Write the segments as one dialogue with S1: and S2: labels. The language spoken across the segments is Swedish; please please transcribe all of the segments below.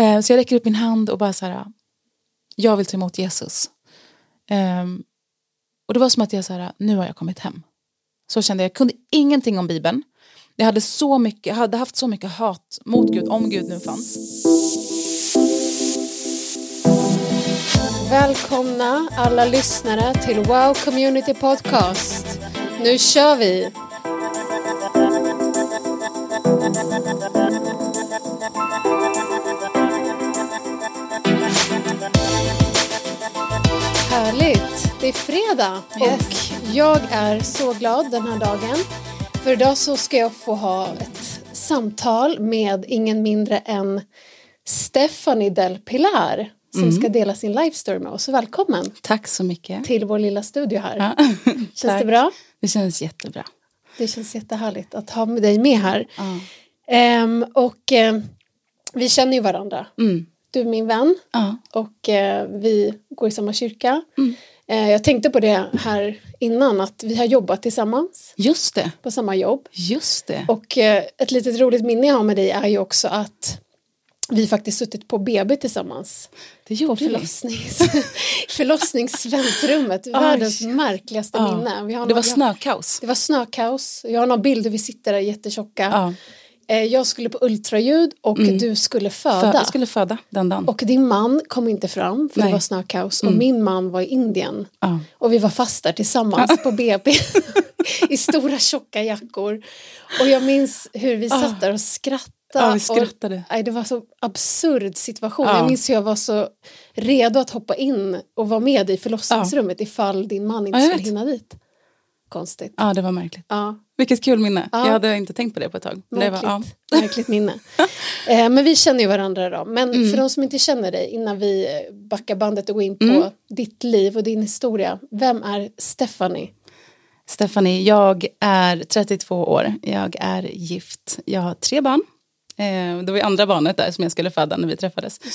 S1: Eh, så jag räcker upp min hand och bara så här, jag vill ta emot Jesus. Ehm, och det var som att jag så här, nu har jag kommit hem. Så kände jag, jag kunde ingenting om Bibeln. Jag hade, så mycket, jag hade haft så mycket hat mot Gud, om Gud nu fanns.
S2: Välkomna alla lyssnare till Wow Community Podcast. Nu kör vi! Härligt! Det är fredag yes. och jag är så glad den här dagen. För idag så ska jag få ha ett samtal med ingen mindre än Stephanie Del Pilar som mm. ska dela sin life story med oss. Välkommen!
S1: Tack så mycket!
S2: Till vår lilla studio här. Ja. känns det bra?
S1: Det känns jättebra.
S2: Det känns jättehärligt att ha med dig med här. Ja. Um, och um, vi känner ju varandra. Mm. Du är min vän ja. och uh, vi går i samma kyrka. Mm. Uh, jag tänkte på det här innan att vi har jobbat tillsammans.
S1: Just det.
S2: På samma jobb.
S1: Just det.
S2: Och uh, ett litet roligt minne jag har med dig är ju också att vi faktiskt suttit på BB tillsammans.
S1: Det gjorde
S2: på förlossnings förlossningsväntrummet. Världens märkligaste ja. minne.
S1: Det var snökaos.
S2: Det var snökaos. Jag har några bilder, vi sitter där jättetjocka. Ja. Eh, jag skulle på ultraljud och mm. du skulle föda.
S1: jag skulle föda den dagen.
S2: Och din man kom inte fram för Nej. det var snökaos. Mm. Och min man var i Indien. Ja. Och vi var fast där tillsammans på BB. I stora tjocka jackor. Och jag minns hur vi satt där och skrattade
S1: Ja, vi skrattade. Och,
S2: nej, det var så absurd situation. Ja. Jag minns hur jag var så redo att hoppa in och vara med i förlossningsrummet ja. ifall din man inte ja, skulle hinna dit. Konstigt.
S1: Ja, det var märkligt. Ja. Vilket kul minne. Ja. Jag hade inte tänkt på det på ett tag.
S2: Märkligt, det var, ja. märkligt minne. eh, men vi känner ju varandra idag. Men mm. för de som inte känner dig innan vi backar bandet och går in på mm. ditt liv och din historia. Vem är Stephanie?
S1: Stephanie, jag är 32 år. Jag är gift. Jag har tre barn. Eh, det var andra barnet där som jag skulle föda när vi träffades. Eh,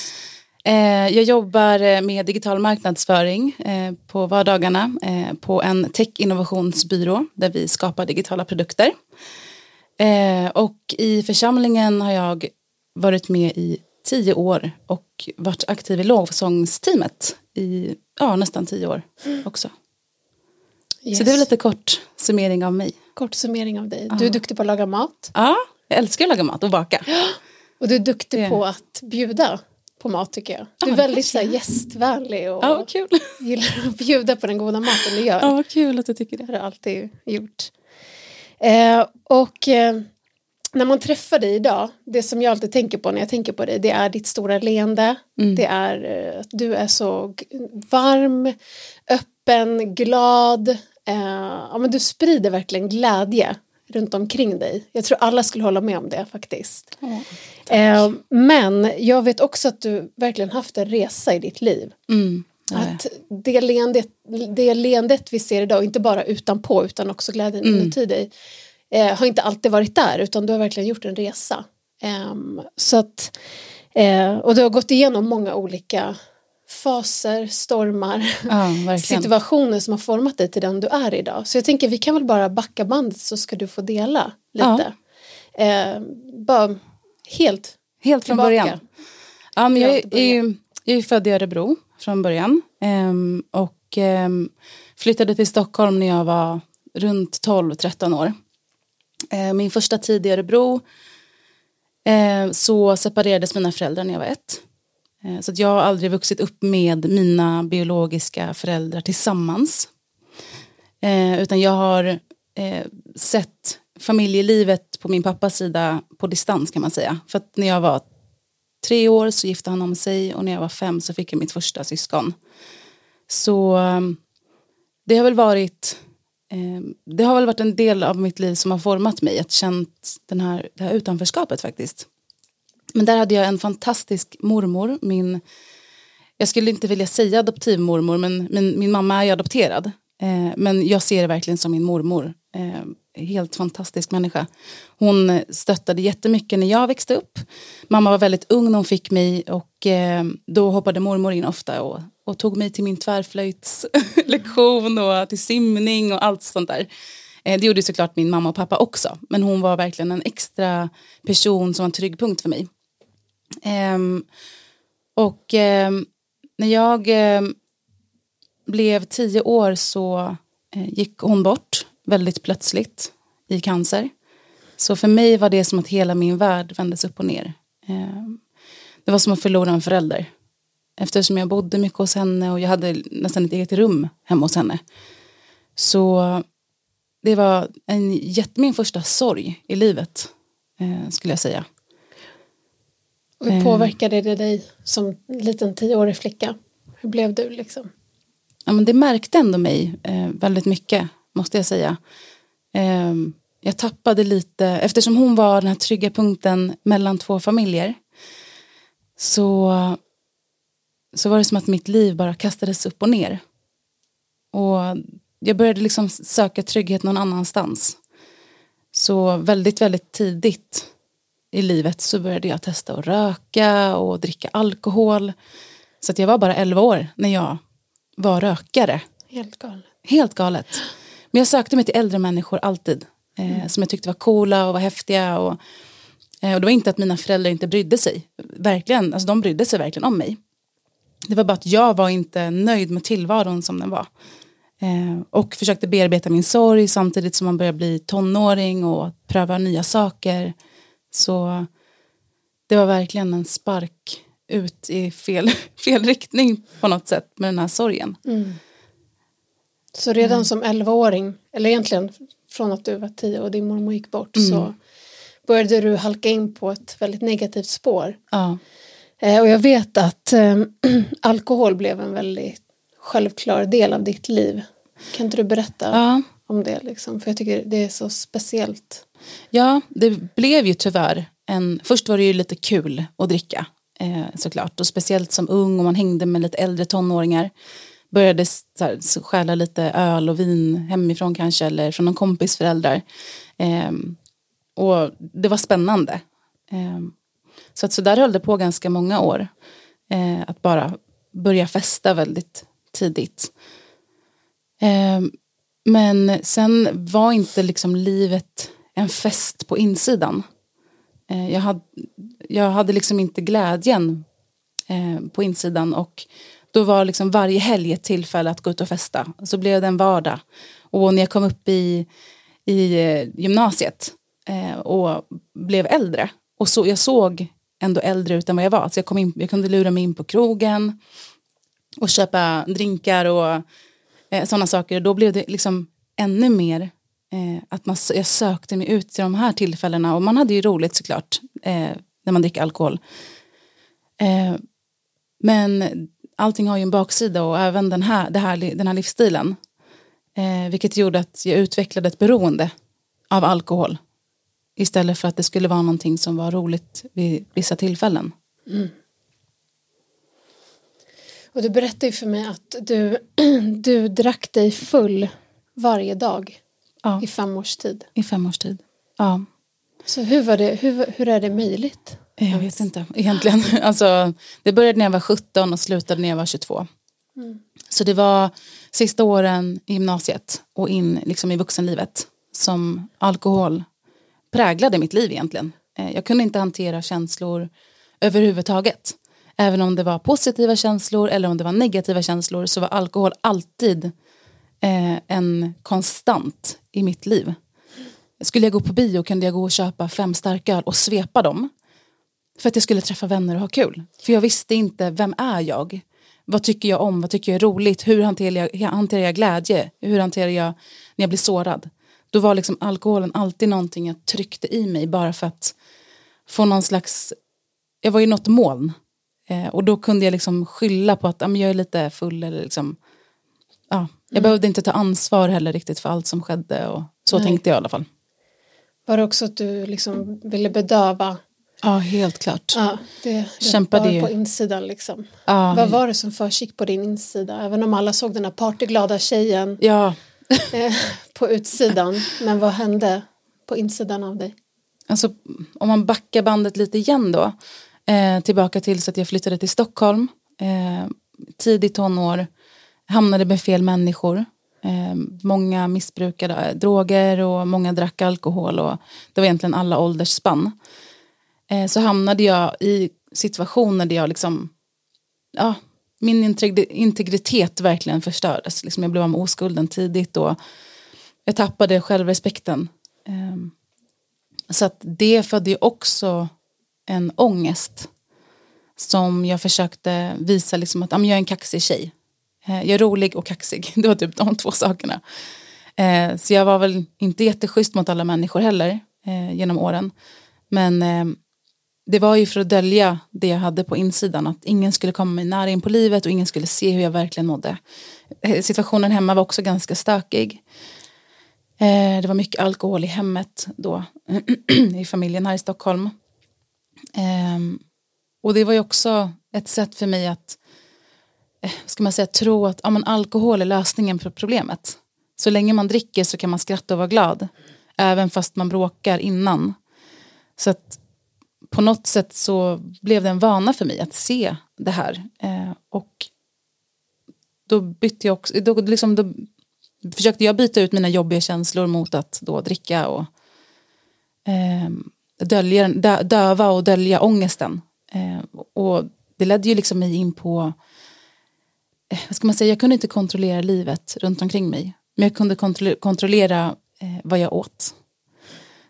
S1: jag jobbar med digital marknadsföring eh, på vardagarna eh, på en tech-innovationsbyrå där vi skapar digitala produkter. Eh, och i församlingen har jag varit med i tio år och varit aktiv i lovsångsteamet i ja, nästan tio år också. Yes. Så det är lite kort summering av mig.
S2: Kort summering av dig. Du är duktig på att laga mat.
S1: Ja, jag älskar att laga mat och baka.
S2: Och du är duktig yeah. på att bjuda på mat tycker jag. Du är ja, väldigt så här, gästvänlig och
S1: ja, kul.
S2: gillar att bjuda på den goda maten du gör.
S1: Ja, vad kul att du tycker det.
S2: Det har du alltid gjort. Eh, och eh, när man träffar dig idag, det som jag alltid tänker på när jag tänker på dig, det är ditt stora leende. Mm. Det är eh, att du är så varm, öppen, glad. Eh, ja, men du sprider verkligen glädje runt omkring dig. Jag tror alla skulle hålla med om det faktiskt. Mm, eh, men jag vet också att du verkligen haft en resa i ditt liv. Mm, att det leendet, det leendet vi ser idag, inte bara utanpå utan också glädjen mm. inuti dig, eh, har inte alltid varit där utan du har verkligen gjort en resa. Eh, så att, eh, och du har gått igenom många olika faser, stormar, ja, situationer som har format dig till den du är idag. Så jag tänker vi kan väl bara backa bandet så ska du få dela lite. Ja. Eh, bara helt
S1: Helt från början. Ja, men jag, är, är, jag är född i Örebro från början um, och um, flyttade till Stockholm när jag var runt 12-13 år. Uh, min första tid i Örebro uh, så separerades mina föräldrar när jag var ett. Eh, så att jag har aldrig vuxit upp med mina biologiska föräldrar tillsammans. Eh, utan jag har eh, sett familjelivet på min pappas sida på distans kan man säga. För att när jag var tre år så gifte han om sig och när jag var fem så fick jag mitt första syskon. Så ehm, det har väl varit ehm, det har väl varit en del av mitt liv som har format mig, att känt den här, det här utanförskapet faktiskt. Men där hade jag en fantastisk mormor. Min, jag skulle inte vilja säga adoptivmormor men min, min mamma är adopterad. Eh, men jag ser det verkligen som min mormor. Eh, helt fantastisk människa. Hon stöttade jättemycket när jag växte upp. Mamma var väldigt ung när hon fick mig och eh, då hoppade mormor in ofta och, och tog mig till min tvärflöjtslektion och till simning och allt sånt där. Eh, det gjorde såklart min mamma och pappa också men hon var verkligen en extra person som var en trygg punkt för mig. Um, och um, när jag um, blev tio år så uh, gick hon bort väldigt plötsligt i cancer. Så för mig var det som att hela min värld vändes upp och ner. det var som att förlora en förälder. Eftersom jag bodde mycket hos henne och jag hade nästan ett eget rum hemma hos henne. Så det var en, min första sorg i livet, eh, skulle jag säga.
S2: Och hur påverkade det dig som liten tioårig flicka? Hur blev du liksom?
S1: Ja, men det märkte ändå mig eh, väldigt mycket, måste jag säga. Eh, jag tappade lite, eftersom hon var den här trygga punkten mellan två familjer så, så var det som att mitt liv bara kastades upp och ner. Och jag började liksom söka trygghet någon annanstans. Så väldigt, väldigt tidigt i livet så började jag testa att röka och dricka alkohol. Så att jag var bara 11 år när jag var rökare.
S2: Helt galet.
S1: Helt galet. Men jag sökte mig till äldre människor alltid. Eh, mm. Som jag tyckte var coola och var häftiga. Och, eh, och det var inte att mina föräldrar inte brydde sig. Verkligen, alltså de brydde sig verkligen om mig. Det var bara att jag var inte nöjd med tillvaron som den var. Eh, och försökte bearbeta min sorg samtidigt som man började bli tonåring och pröva nya saker. Så det var verkligen en spark ut i fel, fel riktning på något sätt med den här sorgen. Mm.
S2: Så redan mm. som 11-åring, eller egentligen från att du var 10 och din mormor gick bort mm. så började du halka in på ett väldigt negativt spår.
S1: Ja.
S2: Eh, och jag vet att eh, alkohol blev en väldigt självklar del av ditt liv. Kan inte du berätta ja. om det? Liksom? För jag tycker det är så speciellt.
S1: Ja, det blev ju tyvärr en... Först var det ju lite kul att dricka eh, såklart. Och speciellt som ung och man hängde med lite äldre tonåringar. Började så här, stjäla lite öl och vin hemifrån kanske eller från någon kompis föräldrar. Eh, och det var spännande. Eh, så att så där höll det på ganska många år. Eh, att bara börja festa väldigt tidigt. Eh, men sen var inte liksom livet en fest på insidan. Eh, jag, hade, jag hade liksom inte glädjen eh, på insidan och då var liksom varje helg ett tillfälle att gå ut och festa. Så blev det en vardag. Och när jag kom upp i, i eh, gymnasiet eh, och blev äldre och så, jag såg ändå äldre ut än vad jag var. Så jag, kom in, jag kunde lura mig in på krogen och köpa drinkar och eh, sådana saker. Då blev det liksom ännu mer eh, att man, jag sökte mig ut till de här tillfällena och man hade ju roligt såklart eh, när man dricker alkohol. Eh, men allting har ju en baksida och även den här, det här, den här livsstilen. Eh, vilket gjorde att jag utvecklade ett beroende av alkohol. Istället för att det skulle vara någonting som var roligt vid vissa tillfällen. Mm.
S2: Och du berättade ju för mig att du, du drack dig full varje dag ja. i fem års tid.
S1: I fem års tid, ja.
S2: Så hur, var det, hur, hur är det möjligt?
S1: Jag vet inte egentligen. Alltså, det började när jag var 17 och slutade när jag var 22. Mm. Så det var sista åren i gymnasiet och in liksom i vuxenlivet som alkohol präglade mitt liv egentligen. Eh, jag kunde inte hantera känslor överhuvudtaget. Även om det var positiva känslor eller om det var negativa känslor så var alkohol alltid eh, en konstant i mitt liv. Skulle jag gå på bio kunde jag gå och köpa fem starköl och svepa dem. För att jag skulle träffa vänner och ha kul. För jag visste inte, vem är jag? Vad tycker jag om? Vad tycker jag är roligt? Hur hanterar jag, hanterar jag glädje? Hur hanterar jag när jag blir sårad? Då var liksom alkoholen alltid någonting jag tryckte i mig bara för att få någon slags... Jag var ju något moln Eh, och då kunde jag liksom skylla på att ja, jag är lite full. Eller liksom, ja, jag mm. behövde inte ta ansvar heller riktigt för allt som skedde. Och så Nej. tänkte jag i alla fall.
S2: Var det också att du liksom ville bedöva?
S1: Ja, helt klart.
S2: Ja, det, det Kämpade var på insidan liksom. Ja. Vad var det som försiggick på din insida? Även om alla såg den här partyglada tjejen
S1: ja.
S2: Eh, på utsidan. Men vad hände på insidan av dig?
S1: Alltså, om man backar bandet lite igen då Eh, tillbaka till så att jag flyttade till Stockholm. Eh, tidigt tonår. Hamnade med fel människor. Eh, många missbrukade eh, droger och många drack alkohol. Och det var egentligen alla åldersspann. Eh, så hamnade jag i situationer där jag liksom, ja, min integritet verkligen förstördes. Liksom jag blev av med oskulden tidigt och jag tappade självrespekten. Ehm, så att det födde ju också en ångest som jag försökte visa liksom att jag är en kaxig tjej. Eh, jag är rolig och kaxig, det var typ de två sakerna. Eh, så jag var väl inte jätteschysst mot alla människor heller eh, genom åren. Men det var ju för att dölja det jag hade på insidan, att ingen skulle komma mig nära in på livet och ingen skulle se hur jag verkligen mådde. Situationen hemma var också ganska stökig. Det var mycket alkohol i hemmet då, i familjen här i Stockholm. Och det var ju också ett sätt för mig att Eh, ska man säga, tro att ja, men alkohol är lösningen på problemet. Så länge man dricker så kan man skratta och vara glad. Även fast man bråkar innan. Så att på något sätt så blev det en vana för mig att se det här. Eh, och då bytte jag också, då, liksom, då försökte jag byta ut mina jobbiga känslor mot att då dricka och eh, dölja, dö, döva och dölja ångesten. Eh, och det ledde ju liksom mig in på, eh, Eh, vad ska man säga, jag kunde inte kontrollera livet runt omkring mig. Men jag kunde kontrollera, kontrollera eh, vad jag åt.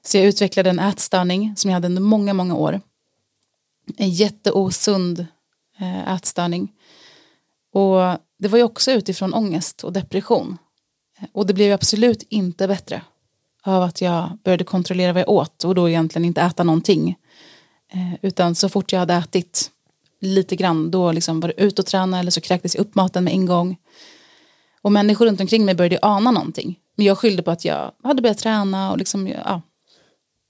S1: Så jag utvecklade en ätstörning som jag hade under många, många år. En jätteosund eh, ätstörning. Och det var ju också utifrån ångest och depression. Eh, och det blev absolut inte bättre av att jag började kontrollera vad jag åt och då egentligen inte äta någonting. Eh, utan så fort jag hade ätit lite grann då liksom var det ut och träna eller så kräktes jag upp maten med en gång. Och människor runt omkring mig började ana någonting. Men jag skyllde på att jag hade börjat träna och liksom, ja,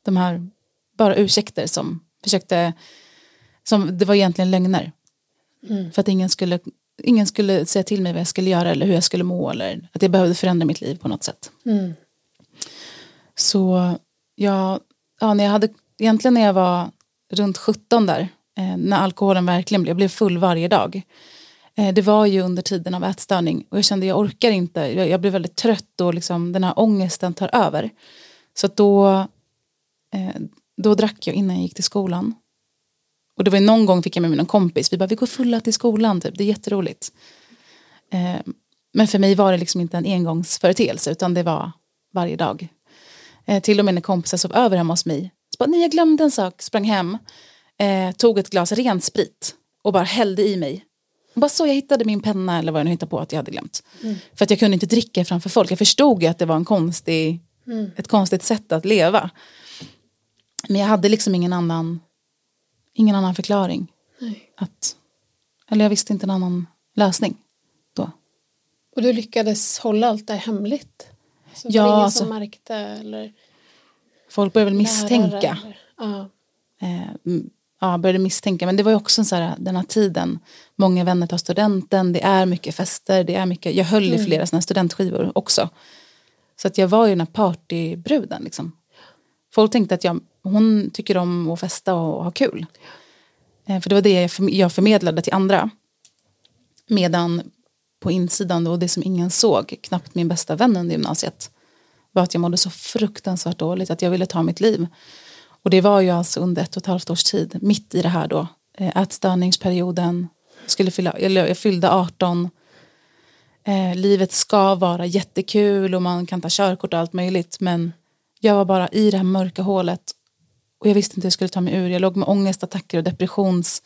S1: de här bara ursäkter som försökte, som det var egentligen lögner. Mm. För att ingen skulle, ingen skulle säga till mig vad jag skulle göra eller hur jag skulle må eller att jag behövde förändra mitt liv på något sätt. Mm. Så jag, ja, när jag hade, egentligen när jag var runt 17 där, Eh, när alkoholen verkligen blev, jag blev full varje dag. Eh, det var ju under tiden av ätstörning och jag kände jag orkar inte, jag, jag blev väldigt trött och liksom, den här ångesten tar över. Så då, eh, då drack jag innan jag gick till skolan. Och det var någon gång fick jag med mig någon kompis, vi bara vi går fulla till skolan, typ. det är jätteroligt. Men för mig var det liksom inte en engångsföreteelse utan det var varje dag. Till och med när kompisar sov över hemma hos mig. Så bara, nej jag glömde en sak, sprang hem, eh, tog ett glas ren sprit och bara hällde i mig. Bara så jag hittade min penna eller vad jag nu hittade på att jag hade glömt. Mm. För att jag kunde inte dricka framför folk. Jag förstod ju att det var en konstig, mm. ett konstigt sätt att leva. Men jag hade liksom ingen annan, ingen annan förklaring. Nej. Att, eller jag visste inte en annan lösning då.
S2: Och du lyckades hålla allt det hemligt? Så ja, ingen alltså, som märkte eller?
S1: Folk började väl misstänka. Ja. Eh, ja, började misstänka. Men det var ju också så här, den här tiden. Många vänner tar studenten, det är mycket fester, det är mycket. Jag höll i mm. flera sådana studentskivor också. Så att jag var ju den här partybruden liksom. Folk tänkte att jag, hon tycker om att festa och ha kul. Eh, för det var det jag förmedlade till andra. Medan på insidan och det som ingen såg, knappt min bästa vän under gymnasiet, var att jag mådde så fruktansvärt dåligt att jag ville ta mitt liv. Och det var ju alltså under ett och ett halvt års tid, mitt i det här då, eh, ätstörningsperioden, skulle fylla, eller jag fyllde 18, eh, livet ska vara jättekul och man kan ta körkort och allt möjligt men jag var bara i det här mörka hålet och jag visste inte hur jag skulle ta mig ur. Jag låg med ångestattacker och depressions,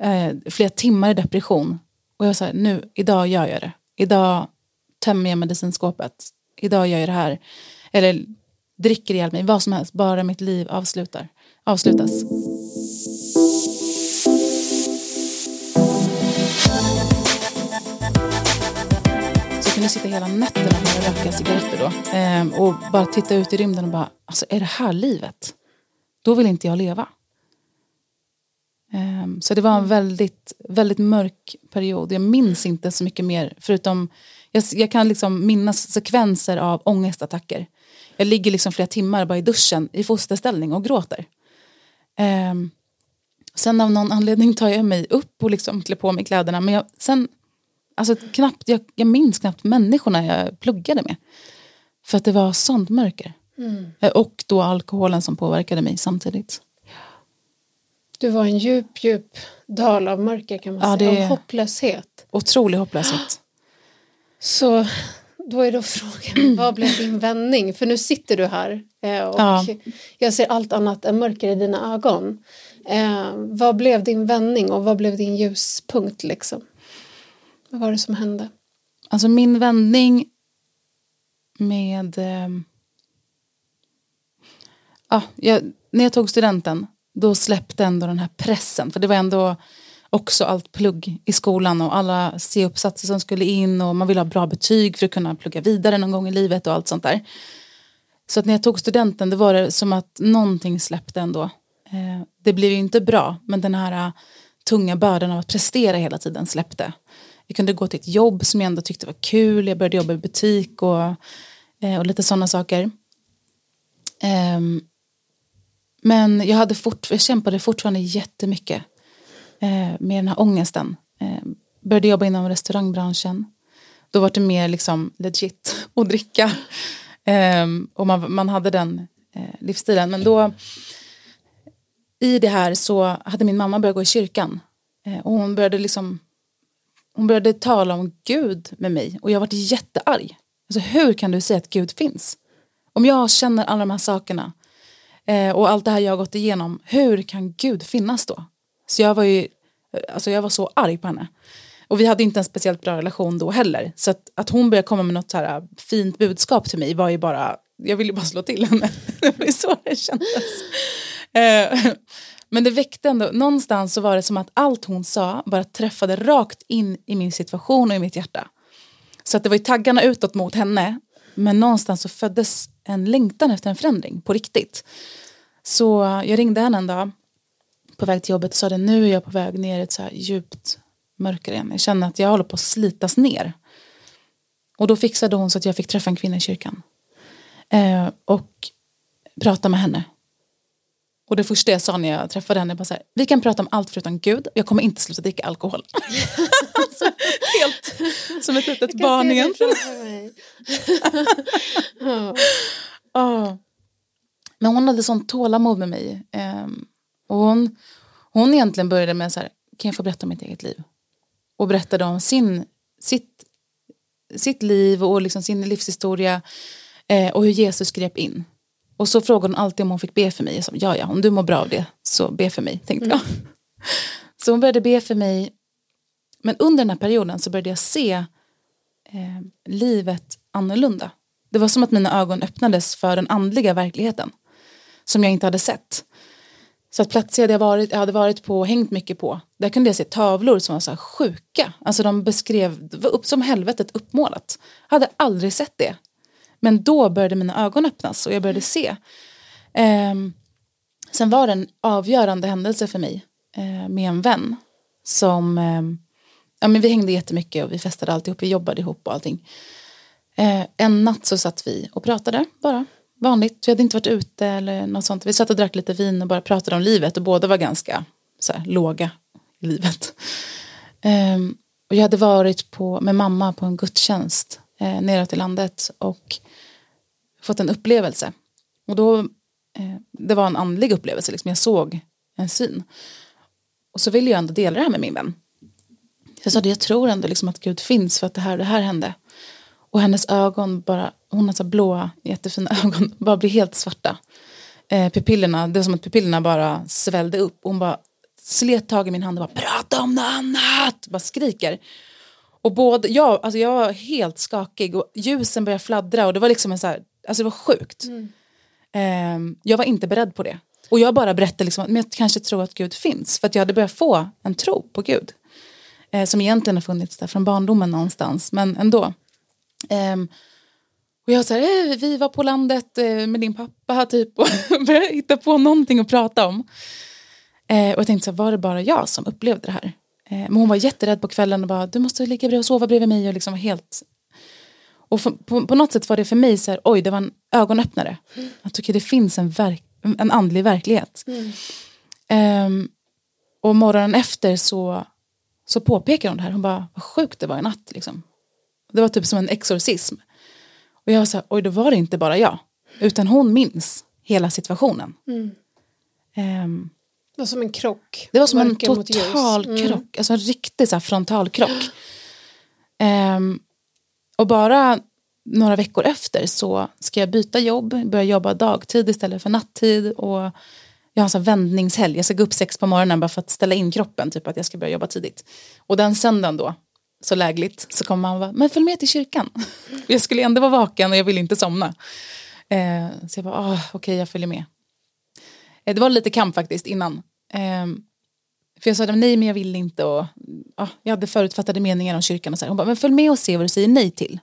S1: eh, flera timmar i depression och jag sa, nu, idag gör jag det. Idag tömmer jag medicinskåpet. Idag gör jag det här. Eller dricker ihjäl mig, vad som helst. Bara mitt liv avslutar, avslutas. Så jag kunde sitta hela nätterna och röka cigaretter då. Ehm, och bara titta ut i rymden och bara, alltså är det här livet? Då vill inte jag leva. Ehm, så det var en väldigt, väldigt mörk period. Jag minns inte så mycket mer förutom jag, jag kan liksom minnas sekvenser av ångestattacker. Jag ligger liksom flera timmar bara i duschen i fosterställning och gråter. Um, sen av någon anledning tar jag mig upp och liksom klär på mig kläderna. Men jag, sen, alltså knappt, jag, jag minns knappt människorna jag pluggade med. För att det var sånt mörker. Mm. Och då alkoholen som påverkade mig samtidigt.
S2: Du var en djup, djup dal av mörker kan man
S1: Ja,
S2: säga, av hopplöshet.
S1: Otrolig hopplöshet.
S2: Så då är då frågan, vad blev din vändning? För nu sitter du här eh, och
S1: Ja.
S2: jag ser allt annat än mörker i dina ögon. Eh, vad blev din vändning och vad blev din ljuspunkt liksom? Vad var det som hände?
S1: Alltså min vändning med... Eh, ja, jag, när jag tog studenten, då släppte ändå den här pressen. För det var ändå också allt plugg i skolan och alla C-uppsatser som skulle in och man ville ha bra betyg för att kunna plugga vidare någon gång i livet och allt sånt där. Så att när jag tog studenten då var det som att någonting släppte ändå. Eh, det blev ju inte bra, men den här eh, tunga bördan av att prestera hela tiden släppte. Jag kunde gå till ett jobb som jag ändå tyckte var kul. Jag började jobba i butik och, eh, och lite sådana saker. Ehm, men jag, hade fort, jag kämpade fortfarande jättemycket Eh, med den här ångesten. Eh, började jobba inom restaurangbranschen. Då var det mer liksom legit att dricka. Ehm, och man, man hade den eh, livsstilen. Men då i det här så hade min mamma börjat gå i kyrkan. Eh, och hon började liksom hon började tala om Gud med mig och jag vart jättearg. Alltså, hur kan du säga att Gud finns? Om jag känner alla de här sakerna eh, och allt det här jag har gått igenom, hur kan Gud finnas då? Så jag var ju, alltså jag var så arg på henne. Och vi hade inte en speciellt bra relation då heller. Så att, att hon började komma med något så här fint budskap till mig var ju bara, jag ville bara slå till henne. Det var ju så det kändes. Eh, men det väckte ändå, någonstans så var det som att allt hon sa bara träffade rakt in i min situation och i mitt hjärta. Så att det var ju taggarna utåt mot henne, men någonstans så föddes en längtan efter en förändring på riktigt. Så jag ringde henne en dag på väg till jobbet och sa det, nu är jag på väg ner i ett så här djupt mörker igen. Jag känner att jag håller på att slitas ner. Och då fixade hon så att jag fick träffa en kvinna i kyrkan. Eh, och prata med henne. Och det första jag sa när jag träffade henne var så här, vi kan prata om allt förutom Gud, jag kommer inte sluta dricka alkohol. alltså, helt som ett litet barn egentligen. Ja. Men hon hade sånt tålamod med mig. Ehm, och hon, hon egentligen började med så här, kan jag få berätta om mitt eget liv? Och berättade om sin, sitt, sitt liv och liksom sin livshistoria eh, och hur Jesus grep in. Och så frågade hon alltid om hon fick be för mig. Jag sa, ja, ja, om du mår bra av det, så be för mig, tänkte jag. Så hon började be för mig. Men under den här perioden så började jag se eh, livet annorlunda. Det var som att mina ögon öppnades för den andliga verkligheten. Som jag inte hade sett. Så att platser jag hade varit, jag hade varit på och hängt mycket på. Där kunde jag se tavlor som var så här sjuka. Alltså de beskrev, det var upp som helvetet uppmålat. Jag hade aldrig sett det. Men då började mina ögon öppnas och jag började se. Eh, sen var det en avgörande händelse för mig eh, med en vän. Som, eh, ja men vi hängde jättemycket och vi festade alltihop, vi jobbade ihop och allting. Eh, en natt så satt vi och pratade bara, vanligt. Vi hade inte varit ute eller något sånt. Vi satt och drack lite vin och bara pratade om livet och båda var ganska så här, låga i livet. Um, och jag hade varit på, med mamma på en gudstjänst eh, neråt i landet och fått en upplevelse. Och då, eh, det var en andlig upplevelse, liksom. jag såg en syn. Och så ville jag ändå dela det här med min vän. Jag sa det, jag tror ändå liksom att Gud finns för att det här och det här hände. Och hennes ögon bara, hon har så blåa jättefina ögon, bara blir helt svarta. Eh, pupillerna, det var som att pupillerna bara svällde upp. Hon bara slet tag i min hand och bara prata om något annat, bara skriker. Och både, jag, alltså jag var helt skakig och ljusen började fladdra och det var liksom en så här, alltså det var sjukt. Eh, jag var inte beredd på det. Och jag bara berättade liksom att men jag kanske tror att Gud finns. För att jag hade börjat få en tro på Gud. Eh, som egentligen har funnits där från barndomen någonstans. Men ändå. Um, och jag sa, eh, vi var på landet eh, med din pappa typ och började hitta på någonting att prata om. Eh, och jag tänkte så här, var det bara jag som upplevde det här? Eh, men hon var jätterädd på kvällen och bara, du måste ligga bredvid och sova bredvid mig och liksom var helt... Och för, på, på något sätt var det för mig så här, oj det var en ögonöppnare. Att okay, det finns en, verk, en andlig verklighet. Ehm, och morgonen efter så, så påpekar hon det här, hon bara, vad sjukt det var i natt liksom. Det var typ som en exorcism. Och jag var så här, oj då var det inte bara jag. Utan hon minns hela situationen. Ehm,
S2: Det var som en krock.
S1: Det var som en
S2: Mörker ljus.
S1: total
S2: Mm.
S1: krock, alltså en riktig så här, frontalkrock. Ehm, och bara några veckor efter så ska jag byta jobb, börja jobba dagtid istället för nattid. Och jag har en sån vändningshelg, jag ska gå upp sex på morgonen bara för att ställa in kroppen, typ att jag ska börja jobba tidigt. Och den söndagen då, så lägligt, så kommer han bara, men följ med till kyrkan. jag skulle ändå vara vaken och jag vill inte somna. Eh, så jag bara, ah, okej jag följer med. Eh, det var lite kamp faktiskt innan. Eh, för jag sa nej men jag vill inte och ja, jag hade förutfattade meningar om kyrkan och så här. Hon bara, men följ med och se vad du säger nej till.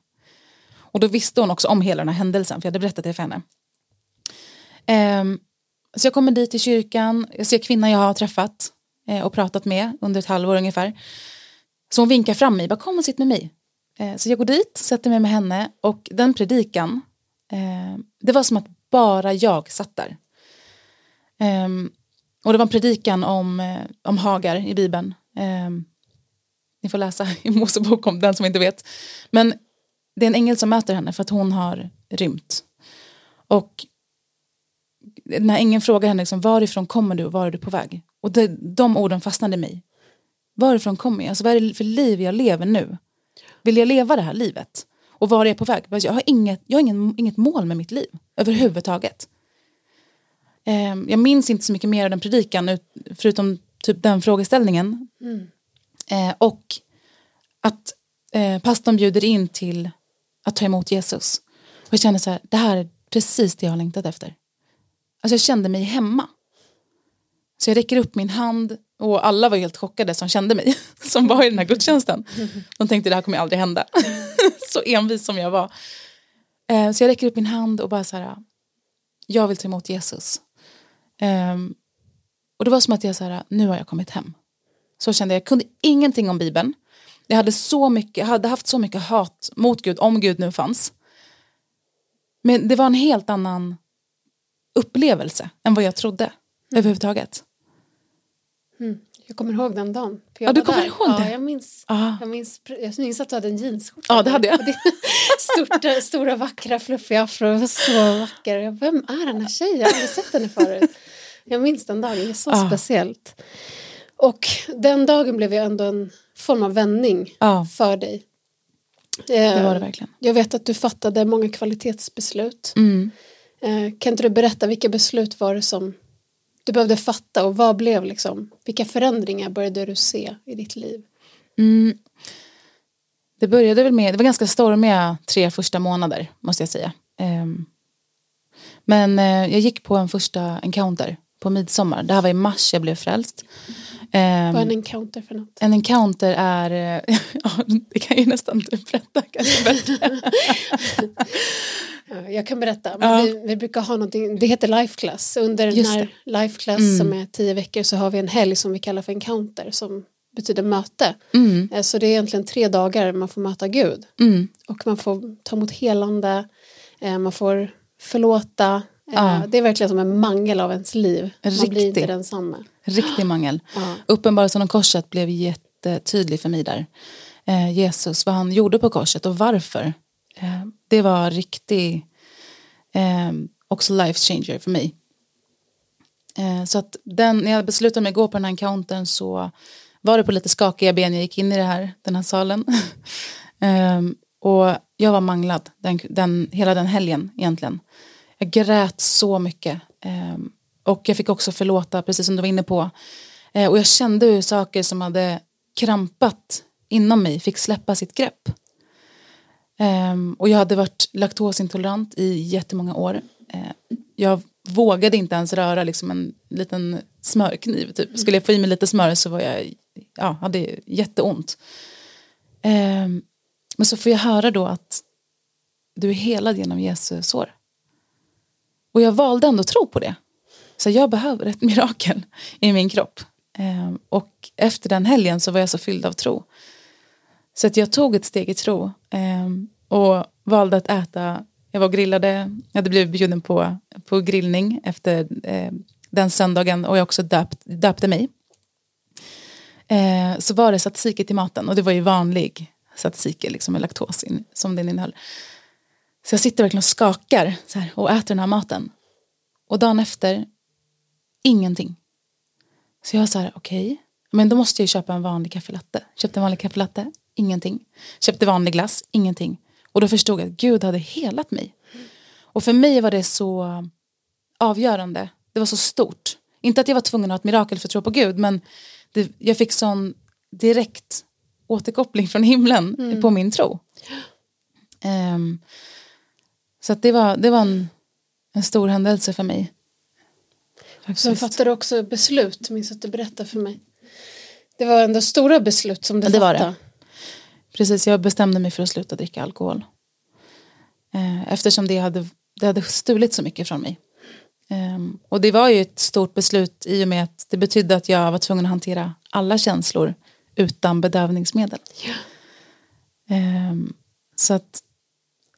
S1: Och då visste hon också om hela den här händelsen för jag hade berättat det för henne. Ehm, så jag kommer dit till kyrkan, jag ser kvinnan jag har träffat eh, och pratat med under ett halvår ungefär. Så hon vinkar fram mig, bara kom och sitt med mig. Eh, så jag går dit, sätter mig med henne och den predikan, eh, det var som att bara jag satt där. Ehm, och det var en predikan om, eh, om Hagar i Bibeln. Ehm, ni får läsa i Mosebok om den som inte vet. Men det är en ängel som möter henne för att hon har rymt. Och när ängeln frågar henne liksom, varifrån kommer du och var är du på väg? Och det, de orden fastnade i mig. Varifrån kommer jag? Alltså, vad är det för liv jag lever nu? Vill jag leva det här livet? Och var är jag på väg? Jag har inget, jag har ingen, inget mål med mitt liv överhuvudtaget. Ehm, jag minns inte så mycket mer av den predikan ut- förutom typ den frågeställningen. Eh, och att eh, pastorn bjuder in till att ta emot Jesus. Och jag kände så här, det här är precis det jag har längtat efter. Alltså jag kände mig hemma. Så jag räcker upp min hand och alla var helt chockade som kände mig, som var i den här gudstjänsten. De tänkte det här kommer aldrig hända. så envis som jag var. Eh, så jag räcker upp min hand och bara så här, jag vill ta emot Jesus. Ehm, och det var som att jag så här, nu har jag kommit hem. Så kände jag, jag kunde ingenting om Bibeln. Jag hade, så mycket, jag hade haft så mycket hat mot Gud, om Gud nu fanns. Men det var en helt annan upplevelse än vad jag trodde överhuvudtaget.
S2: Jag kommer ihåg den dagen.
S1: Ja, du kommer
S2: där.
S1: ihåg
S2: ja,
S1: det?
S2: Jag minns,
S1: Ja.
S2: jag, minns, jag minns att du hade en jeansskjorta.
S1: Ja, det hade jag.
S2: Det- Stort, stora, vackra, fluffiga afro. Så vacker. Jag, Vem är den här tjejen? Jag har aldrig sett henne förut. Jag minns den dagen. Det är så
S1: Ja.
S2: speciellt. Och den dagen blev ju ändå en form av vändning
S1: Ja,
S2: för dig.
S1: det var det verkligen.
S2: Jag vet att du fattade många kvalitetsbeslut.
S1: Mm.
S2: Eh, Kan inte du berätta vilka beslut var det som du behövde fatta och vad blev liksom, vilka förändringar började du se i ditt liv?
S1: Mm. Det började väl med, det var ganska stormiga tre första månader måste jag säga. Um, men eh, jag gick på en första encounter på midsommar. Det här var i mars jag blev frälst. Mm.
S2: Vad är en encounter för något?
S1: en encounter är, eh, ja, det kan jag ju nästan du berätta kanske bättre.
S2: Ja, Jag kan berätta.
S1: Ja.
S2: vi, vi brukar ha någonting, det heter life class. Under den
S1: Just
S2: här life class
S1: Mm.
S2: som är tio veckor så har vi en helg som vi kallar för encounter som betyder möte.
S1: Mm,
S2: Eh, Så det är egentligen tre dagar man får möta Gud.
S1: mm,
S2: Och man får ta emot helande, eh, man får förlåta. Eh,
S1: Ja.
S2: Det är verkligen som en mangel av ens liv. Man blir inte densamma.
S1: riktig mangel.
S2: Ja.
S1: Uppenbarelsen om korset blev jättetydlig för mig där. Eh, Jesus, vad han gjorde på korset och varför. Eh, det var riktig, eh, också life changer för mig. Eh, så att den, när jag beslutade mig att gå på den här encountern så var det på lite skakiga ben jag gick in i det här, den här salen. eh, och jag var manglad den, den, hela den helgen egentligen. Jag grät så mycket. Eh, och jag fick också förlåta, precis som du var inne på. Eh, och jag kände hur saker som hade krampat inom mig fick släppa sitt grepp. Ehm, och jag hade varit laktosintolerant i jättemånga år. Eh, jag vågade inte ens röra liksom en liten smörkniv. Typ. Skulle jag få i mig lite smör så var jag, ja, hade jätteont. Ehm, men så får jag höra då att du är helad genom Jesu sår. Och jag valde ändå att tro på det. Så jag behöver ett mirakel i min kropp. Eh, och efter den helgen så var jag så fylld av tro. Så att jag tog ett steg i tro. eh, och valde att äta. Jag var och grillade. Jag hade blivit bjuden på, på grillning efter eh, den söndagen. Och jag också döpt, döpte mig. Eh, så var det tzatziki till maten. Och det var ju vanlig tzatziki liksom, med laktos in, som den innehöll. Så jag sitter verkligen och skakar så här, och äter den här maten. Och dagen efter, ingenting. Så jag sa okej, okay, men då måste jag köpa en vanlig kaffelatte. Köpte en vanlig kaffelatte, ingenting. Köpte vanlig glass, ingenting. Och då förstod jag att Gud hade helat mig. Och för mig var det så avgörande. Det var så stort. Inte att jag var tvungen att ha ett mirakel för att tro på Gud, men det, jag fick sån direkt återkoppling från himlen mm. på min tro. Um, så det var, det var en, en stor händelse för mig.
S2: Sen fattade du också beslut, minns att du berättade för mig. Det var ändå stora beslut som du ja, det fattade. Var det.
S1: Precis, jag bestämde mig för att sluta dricka alkohol. Eh, eftersom det hade, det hade stulit så mycket från mig. Um, och det var ju ett stort beslut i och med att det betydde att jag var tvungen att hantera alla känslor utan bedövningsmedel. Yeah. Um, så att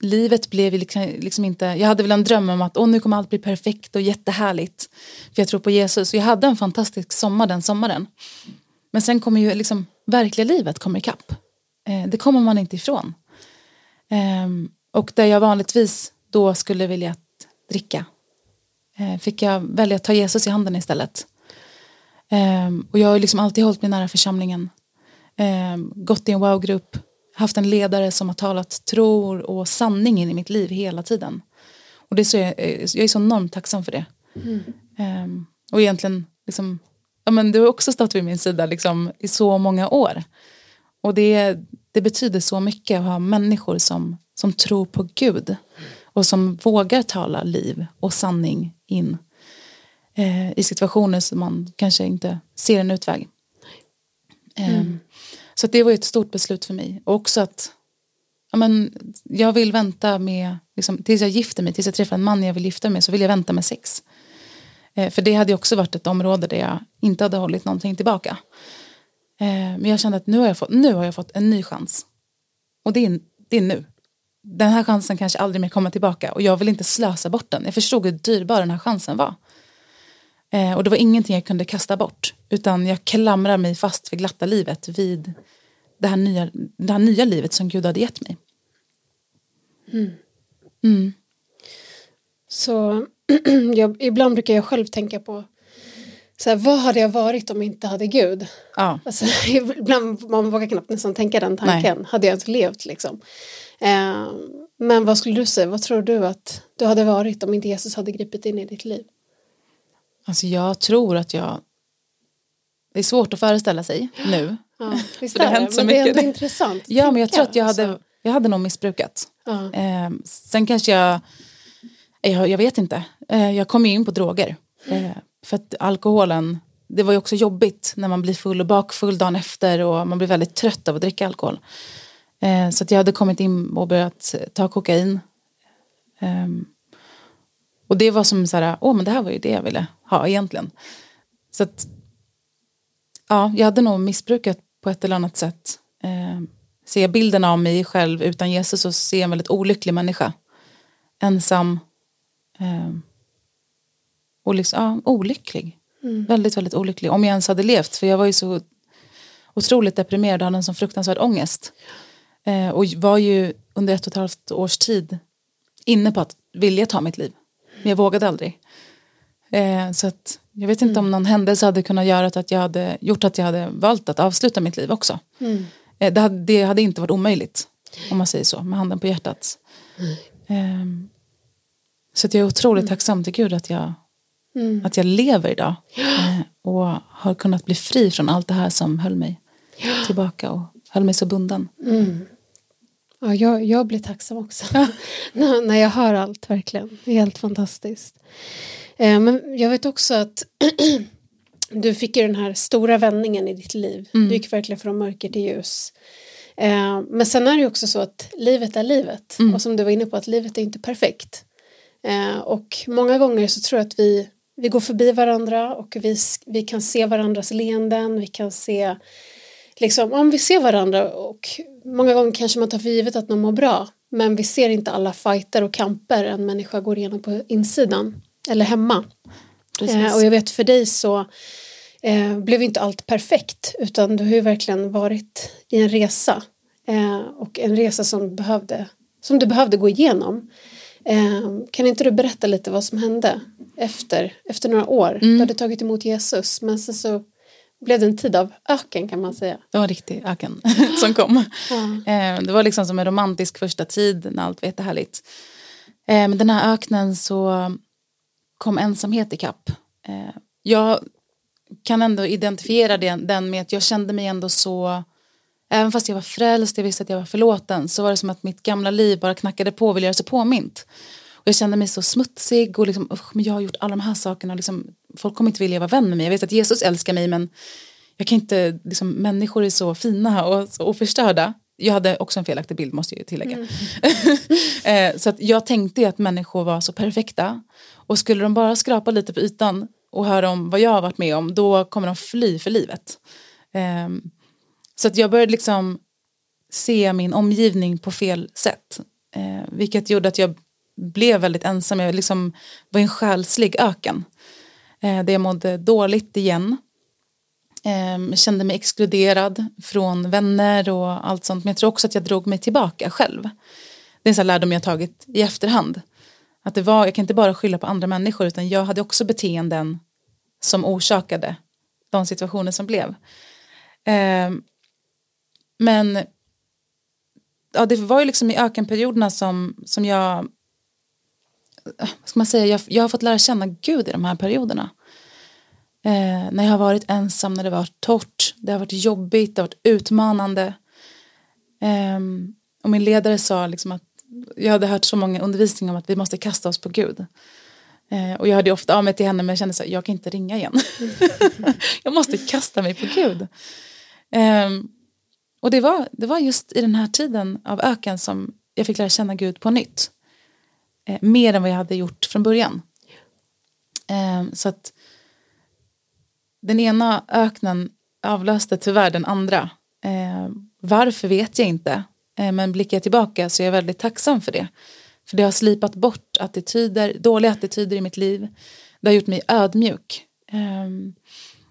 S1: livet blev liksom, liksom, inte, jag hade väl en dröm om att oh, nu kommer allt bli perfekt och jättehärligt. För jag tror på Jesus. Och jag hade en fantastisk sommar den sommaren. Men sen kommer ju liksom verkliga livet kommer ikapp. Eh, det kommer man inte ifrån. Eh, och där jag vanligtvis då skulle vilja dricka Eh, fick jag välja att ta Jesus i handen istället. Ehm, och jag har liksom alltid hållit mig nära församlingen. Ehm, gått i en wow-grupp, haft en ledare som har talat tro och sanning in i mitt liv hela tiden. Och det är så jag, eh, jag är så enormt tacksam för det. Mm. Ehm, och egentligen, liksom, ja, men du har också stått vid min sida liksom, i så många år. Och det, det betyder så mycket att ha människor som, som tror på Gud och som vågar tala liv och sanning in eh, i situationer som man kanske inte ser en utväg. Eh, mm. Så det var ett stort beslut för mig. Och också att ja, men, jag vill vänta med, liksom, tills jag gifter mig, tills jag träffar en man jag vill gifta mig med, så vill jag vänta med sex. Eh, för det hade också varit ett område där jag inte hade hållit någonting tillbaka. Eh, men jag kände att nu har jag fått, nu har jag fått en ny chans. Och det är, det är nu den här chansen kanske aldrig mer kommer tillbaka och jag vill inte slösa bort den. Jag förstod hur dyrbar den här chansen var. Eh, och det var ingenting jag kunde kasta bort utan jag klamrar mig fast vid glatta livet vid det här nya, det här nya livet som Gud hade gett mig.
S2: Mm. Mm. Så jag, ibland brukar jag själv tänka på så här, vad hade jag varit om jag inte hade Gud? Ja. Alltså, ibland man vågar knappt nästan tänka den tanken. Nej. Hade jag inte levt liksom. Eh, men vad skulle du säga, vad tror du att du hade varit om inte Jesus hade gripit in i ditt liv?
S1: Alltså jag tror att jag det är svårt att föreställa sig nu.
S2: Ja, visst det har hänt så men mycket. det är intressant.
S1: ja, men jag tror att jag hade, jag hade nog missbrukat. Ja. Eh, sen kanske jag, jag, jag vet inte, eh, jag kom in på droger. Eh, för att alkoholen, det var ju också jobbigt när man blir full och bakfull dagen efter och man blir väldigt trött av att dricka alkohol. Eh, så att jag hade kommit in och börjat ta kokain. Eh, och det var som så här, åh men det här var ju det jag ville ha egentligen. Så att, ja, jag hade nog missbrukat på ett eller annat sätt. Eh, ser bilden av mig själv utan Jesus så ser en väldigt olycklig människa. Ensam. Eh, och liksom, ja, olycklig. Mm. Väldigt, väldigt olycklig. Om jag ens hade levt. För jag var ju så otroligt deprimerad och hade en sån fruktansvärd ångest. Eh, och var ju under ett och ett halvt års tid inne på att vilja ta mitt liv. Men jag vågade aldrig. Eh, så att jag vet inte mm. om någon händelse hade kunnat göra att jag hade gjort att jag hade valt att avsluta mitt liv också. Mm. Eh, det, hade, det, hade, inte varit omöjligt. Om man säger så, med handen på hjärtat. Mm. så att jag är otroligt mm. tacksam till Gud att jag, mm. att jag lever idag. Eh, och har kunnat bli fri från allt det här som höll mig tillbaka och höll mig så bunden. Mm.
S2: Ja, jag, jag blir tacksam också när, när jag hör allt, verkligen. Det är helt fantastiskt. Eh, men jag vet också att du fick ju den här stora vändningen i ditt liv. Mm. Du gick verkligen från mörker till ljus. Eh, men sen är det ju också så att livet är livet. Mm. Och som du var inne på, att livet är inte perfekt. Eh, och många gånger så tror jag att vi, vi går förbi varandra och vi, vi kan se varandras leenden, vi kan se liksom, om vi ser varandra och många gånger kanske man tar för givet att någon mår bra men vi ser inte alla fighter och kamper en människa går igenom på insidan eller hemma. Eh, och jag vet för dig så eh, blev inte allt perfekt utan du har ju verkligen varit i en resa eh, och en resa som, behövde, som du behövde gå igenom. Eh, kan inte du berätta lite vad som hände efter, efter några år? Mm. Du hade tagit emot Jesus men sen så blev det en tid av öken kan man säga.
S1: Det var riktig öken som kom. Ja. Det var liksom som en romantisk första tid när allt var jättehärligt. Men den här öknen så kom ensamhet ikapp. Jag kan ändå identifiera den med att jag kände mig ändå så Även fast jag var frälst, jag visste att jag var förlåten så var det som att mitt gamla liv bara knackade på och ville göra sig påmint. Och jag kände mig så smutsig och liksom, men jag har gjort alla de här sakerna. Liksom, folk kommer inte vilja vara vän med mig. Jag vet att Jesus älskar mig men jag kan inte, liksom, människor är så fina och så oförstörda. Jag hade också en felaktig bild måste jag ju tillägga. Mm. Eh, så att jag tänkte att människor var så perfekta. Och skulle de bara skrapa lite på ytan och höra om vad jag har varit med om då kommer de fly för livet. Um, så att jag började liksom se min omgivning på fel sätt. Eh, vilket gjorde att jag blev väldigt ensam. Jag liksom var i en själslig öken. Eh, där jag mådde dåligt igen. Eh, kände mig exkluderad från vänner och allt sånt. Men jag tror också att jag drog mig tillbaka själv. Det är en sån lärdom jag tagit i efterhand. Att det var, jag kan inte bara skylla på andra människor utan jag hade också beteenden som orsakade de situationer som blev. Eh, men ja, det var ju liksom i ökenperioderna som, som jag, Eh, ska man säga, jag, jag har fått lära känna Gud i de här perioderna. Eh, när jag har varit ensam, när det var torrt, det har varit jobbigt, det har varit utmanande. Eh, och min ledare sa liksom att jag hade hört så många undervisningar om att vi måste kasta oss på Gud. Eh, och jag hörde ofta av mig till henne men jag kände så här, jag kan inte ringa igen. jag måste kasta mig på Gud. Ehm, och det var, det var just i den här tiden av öken som jag fick lära känna Gud på nytt. Eh, mer än vad jag hade gjort från början. Eh, så att den ena öknen avlöste tyvärr den andra. Eh, varför vet jag inte. Eh, men blickar jag tillbaka så är jag väldigt tacksam för det. För det har slipat bort attityder, dåliga attityder i mitt liv. Det har gjort mig ödmjuk. Ehm,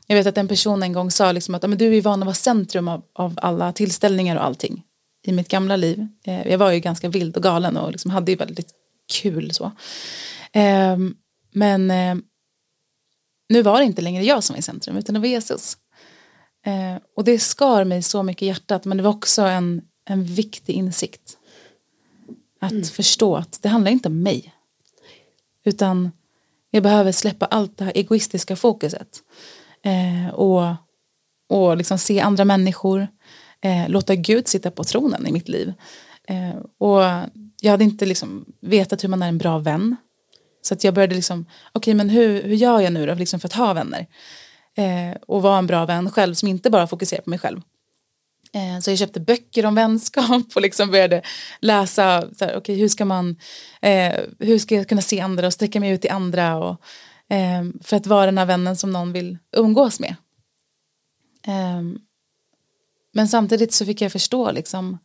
S1: jag vet att en person en gång sa liksom att men du är van att vara centrum av, av alla tillställningar och allting. I mitt gamla liv. Eh, jag var ju ganska vild och galen och liksom hade ju väldigt kul så. Eh, men eh, nu var det inte längre jag som var i centrum utan det var Jesus. Eh, och det skar mig så mycket i hjärtat men det var också en, en viktig insikt. Att mm. förstå att det handlar inte om mig. Utan jag behöver släppa allt det här egoistiska fokuset. Eh, och och liksom se andra människor. Eh, låta Gud sitta på tronen i mitt liv. Eh, och jag hade inte liksom vetat hur man är en bra vän. Så att jag började liksom, okej okay, men hur, hur gör jag nu då liksom för att ha vänner? Eh, och vara en bra vän själv som inte bara fokuserar på mig själv. Eh, så jag köpte böcker om vänskap och liksom började läsa, så här, okay, hur, ska man, eh, hur ska jag kunna se andra och sträcka mig ut till andra och Eh, för att vara den här vännen som någon vill umgås med. Eh, men samtidigt så fick jag förstå liksom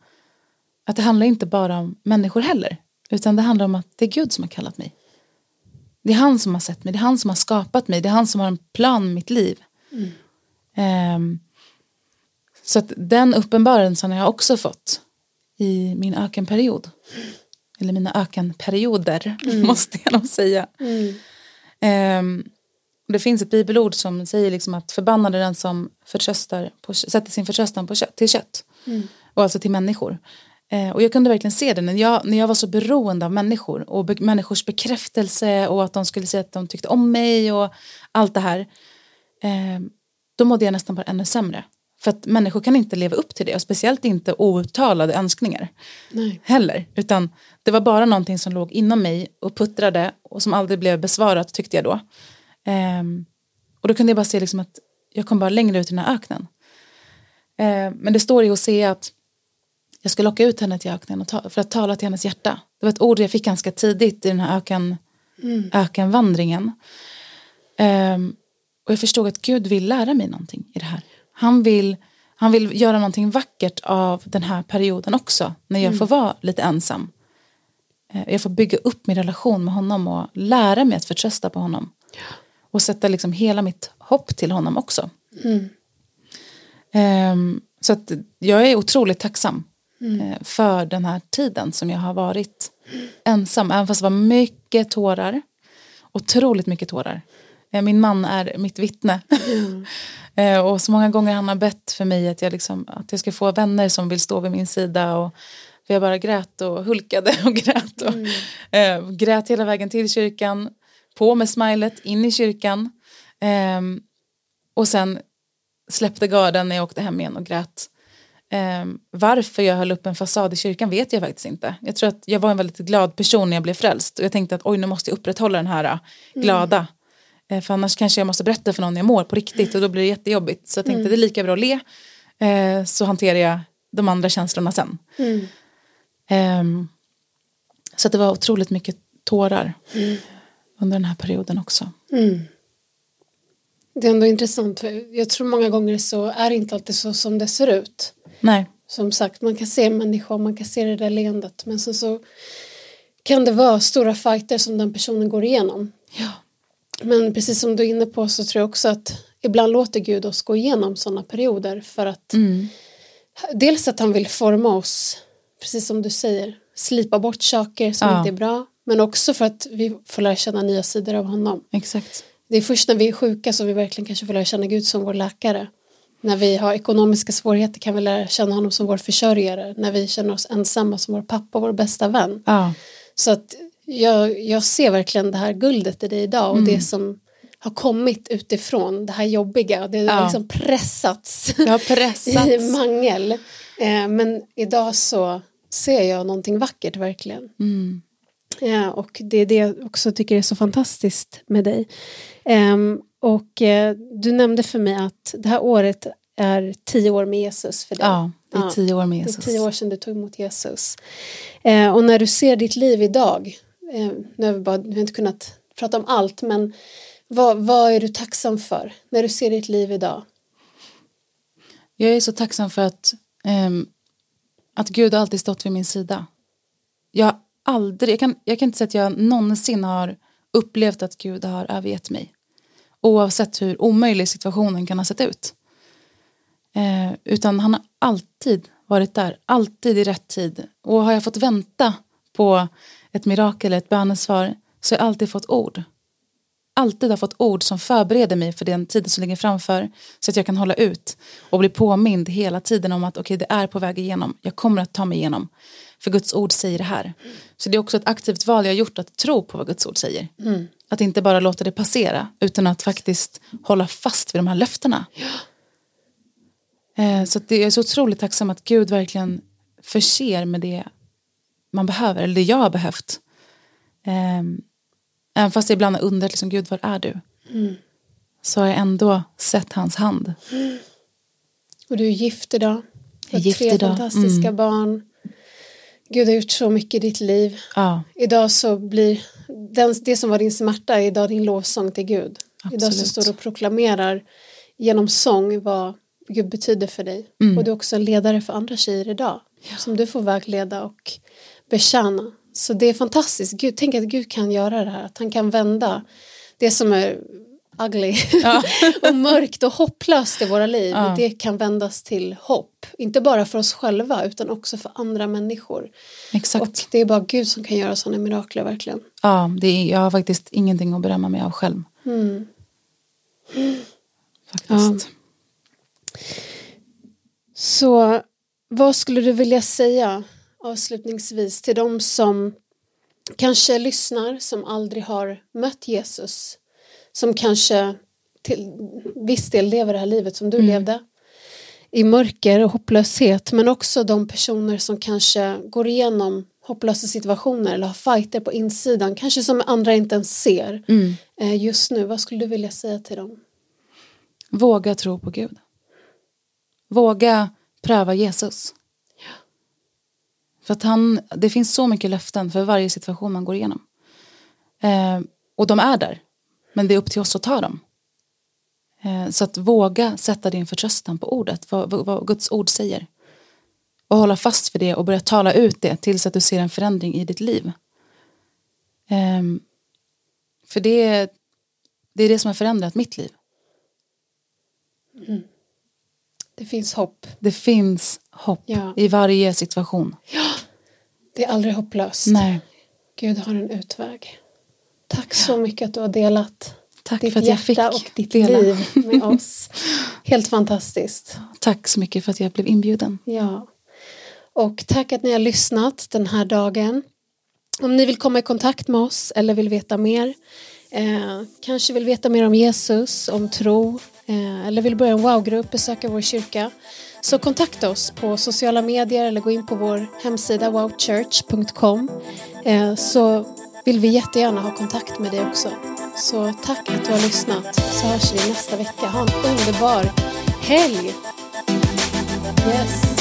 S1: att det handlar inte bara om människor heller. Utan det handlar om att det är Gud som har kallat mig. Det är han som har sett mig, det är han som har skapat mig, det är han som har en plan med mitt liv. Mm. Um, så att den uppenbarelsen har jag också fått i min ökenperiod. Eller mina ökenperioder, mm. måste jag nog säga. Mm. Um, det finns ett bibelord som säger liksom att förbannad är den som på, sätter sin förtröstan på kött, till kött. Mm. Och alltså till människor. Eh, och jag kunde verkligen se det när jag, när jag var så beroende av människor och be, människors bekräftelse och att de skulle säga att de tyckte om mig och allt det här. Eh, då mådde jag nästan bara ännu sämre. För att människor kan inte leva upp till det och speciellt inte outtalade önskningar. Nej. Heller. Utan det var bara någonting som låg inom mig och puttrade och som aldrig blev besvarat tyckte jag då. Um, och då kunde jag bara se liksom att jag kom bara längre ut i den här öknen. Uh, men det står i Hosea att jag ska locka ut henne till öknen ta, för att tala till hennes hjärta. Det var ett ord jag fick ganska tidigt i den här öken, mm. ökenvandringen. Um, och jag förstod att Gud vill lära mig någonting i det här. Han vill, han vill göra någonting vackert av den här perioden också. När jag mm. får vara lite ensam. Eh, jag får bygga upp min relation med honom och lära mig att förtrösta på honom. Och sätta liksom hela mitt hopp till honom också. Mm. Um, så att jag är otroligt tacksam mm. uh, för den här tiden som jag har varit ensam. Även fast det var mycket tårar. Otroligt mycket tårar. Eh, min man är mitt vittne. Mm. Eh, och så många gånger han har bett för mig att jag, liksom, att jag ska få vänner som vill stå vid min sida. Och, för jag bara grät och hulkade och grät. Och, mm. eh, grät hela vägen till kyrkan, på med smilet, in i kyrkan. Eh, och sen släppte garden när jag åkte hem igen och grät. Eh, varför jag höll upp en fasad i kyrkan vet jag faktiskt inte. Jag tror att jag var en väldigt glad person när jag blev frälst. Och jag tänkte att oj nu måste jag upprätthålla den här äh, glada. Mm. Eh, för annars kanske jag måste berätta för någon jag mår på riktigt och då blir det jättejobbigt. Så jag tänkte mm. det är lika bra att le eh, så hanterar jag de andra känslorna sen. Mm. Eh, så det var otroligt mycket tårar mm. under den här perioden också.
S2: Mm. Det är ändå intressant för jag tror många gånger så är det inte alltid så som det ser ut.
S1: Nej.
S2: Som sagt, man kan se människor, man kan se det där leendet men sen så kan det vara stora fighter som den personen går igenom.
S1: Ja.
S2: Men precis som du är inne på så tror jag också att ibland låter Gud oss gå igenom sådana perioder för att mm. dels att han vill forma oss, precis som du säger, slipa bort saker som ja. inte är bra, men också för att vi får lära känna nya sidor av honom.
S1: Exakt.
S2: Det är först när vi är sjuka som vi verkligen kanske får lära känna Gud som vår läkare. När vi har ekonomiska svårigheter kan vi lära känna honom som vår försörjare. När vi känner oss ensamma som vår pappa och vår bästa vän.
S1: Ja.
S2: Så att jag, jag ser verkligen det här guldet i dig idag och mm. det som har kommit utifrån det här jobbiga. Det har ja. liksom pressats,
S1: det har pressats.
S2: i mangel. Eh, men idag så ser jag någonting vackert verkligen.
S1: Mm.
S2: Eh, och det är det jag också tycker är så fantastiskt med dig. Eh, och eh, du nämnde för mig att det här året är tio år med Jesus för dig.
S1: Ja, det är tio år med Jesus.
S2: Det är tio år sedan du tog emot Jesus. Eh, och när du ser ditt liv idag, eh, nu har vi, bara, vi har inte kunnat prata om allt, men vad, vad är du tacksam för när du ser ditt liv idag?
S1: Jag är så tacksam för att, eh, att Gud alltid stått vid min sida. Jag, aldrig, jag, kan, jag kan inte säga att jag någonsin har upplevt att Gud har övergett mig. Oavsett hur omöjlig situationen kan ha sett ut. Eh, utan han har alltid varit där, alltid i rätt tid. Och har jag fått vänta på ett mirakel, ett bönesvar, så har jag alltid fått ord. Alltid har fått ord som förbereder mig för den tiden som ligger framför. Så att jag kan hålla ut och bli påmind hela tiden om att okej, okay, det är på väg igenom. Jag kommer att ta mig igenom. För Guds ord säger det här. Så det är också ett aktivt val jag har gjort att tro på vad Guds ord säger.
S2: Mm.
S1: Att inte bara låta det passera utan att faktiskt hålla fast vid de här löftena.
S2: Ja.
S1: Eh, så det, jag är så otroligt tacksam att Gud verkligen förser med det man behöver, eller det jag har behövt. Eh, även fast jag ibland har undrat, liksom, Gud var är du?
S2: Mm.
S1: Så har jag ändå sett hans hand.
S2: Mm. Och du är gift idag. Du har tre
S1: idag.
S2: fantastiska mm. barn. Gud har gjort så mycket i ditt liv.
S1: Ja.
S2: Idag så blir den, det som var din smärta idag din lovsång till Gud.
S1: Absolut.
S2: Idag så står du och proklamerar genom sång vad Gud betyder för dig. Mm. Och du är också en ledare för andra tjejer idag. Ja. Som du får vägleda och betjäna. Så det är fantastiskt. Gud, tänk att Gud kan göra det här. Att han kan vända det som är ugly
S1: ja.
S2: och mörkt och hopplöst i våra liv. Ja. Det kan vändas till hopp. Inte bara för oss själva utan också för andra människor.
S1: Exakt.
S2: Och det är bara Gud som kan göra sådana mirakler verkligen.
S1: Ja, det är, jag har faktiskt ingenting att berömma mig av själv.
S2: Mm.
S1: Faktiskt. Ja.
S2: Så vad skulle du vilja säga avslutningsvis till de som kanske lyssnar som aldrig har mött Jesus som kanske till viss del lever det här livet som du mm. levde i mörker och hopplöshet men också de personer som kanske går igenom hopplösa situationer eller har fighter på insidan kanske som andra inte ens ser
S1: mm.
S2: Eh, just nu. Vad skulle du vilja säga till dem?
S1: Våga tro på Gud. Våga pröva Jesus.
S2: Ja.
S1: För att han, det finns så mycket löften för varje situation man går igenom. Eh, och de är där. Men det är upp till oss att ta dem. Eh, så att våga sätta din förtröstan på ordet, vad, vad, Guds ord säger. Och hålla fast vid det och börja tala ut det tills att du ser en förändring i ditt liv. Eh, för det, det är det som har förändrat mitt liv.
S2: Mm. Det finns hopp.
S1: Det finns hopp ja. i varje situation.
S2: Ja, det är aldrig hopplöst.
S1: Nej.
S2: Gud har en utväg. Tack så mycket att du har delat.
S1: Tack
S2: ditt
S1: för att jag fick
S2: och ditt
S1: dela.
S2: liv med oss. Helt fantastiskt.
S1: Tack så mycket för att jag blev inbjuden.
S2: Ja. Och tack att ni har lyssnat den här dagen. Om ni vill komma i kontakt med oss eller vill veta mer, eh, kanske vill veta mer om Jesus, om tro eh, eller vill börja en wow-grupp, besöka vår kyrka, så kontakta oss på sociala medier eller gå in på vår hemsida wowchurch.com eh, så vill vi jättegärna ha kontakt med dig också. Så tack att du har lyssnat så hörs vi nästa vecka. Ha en underbar helg! Yes.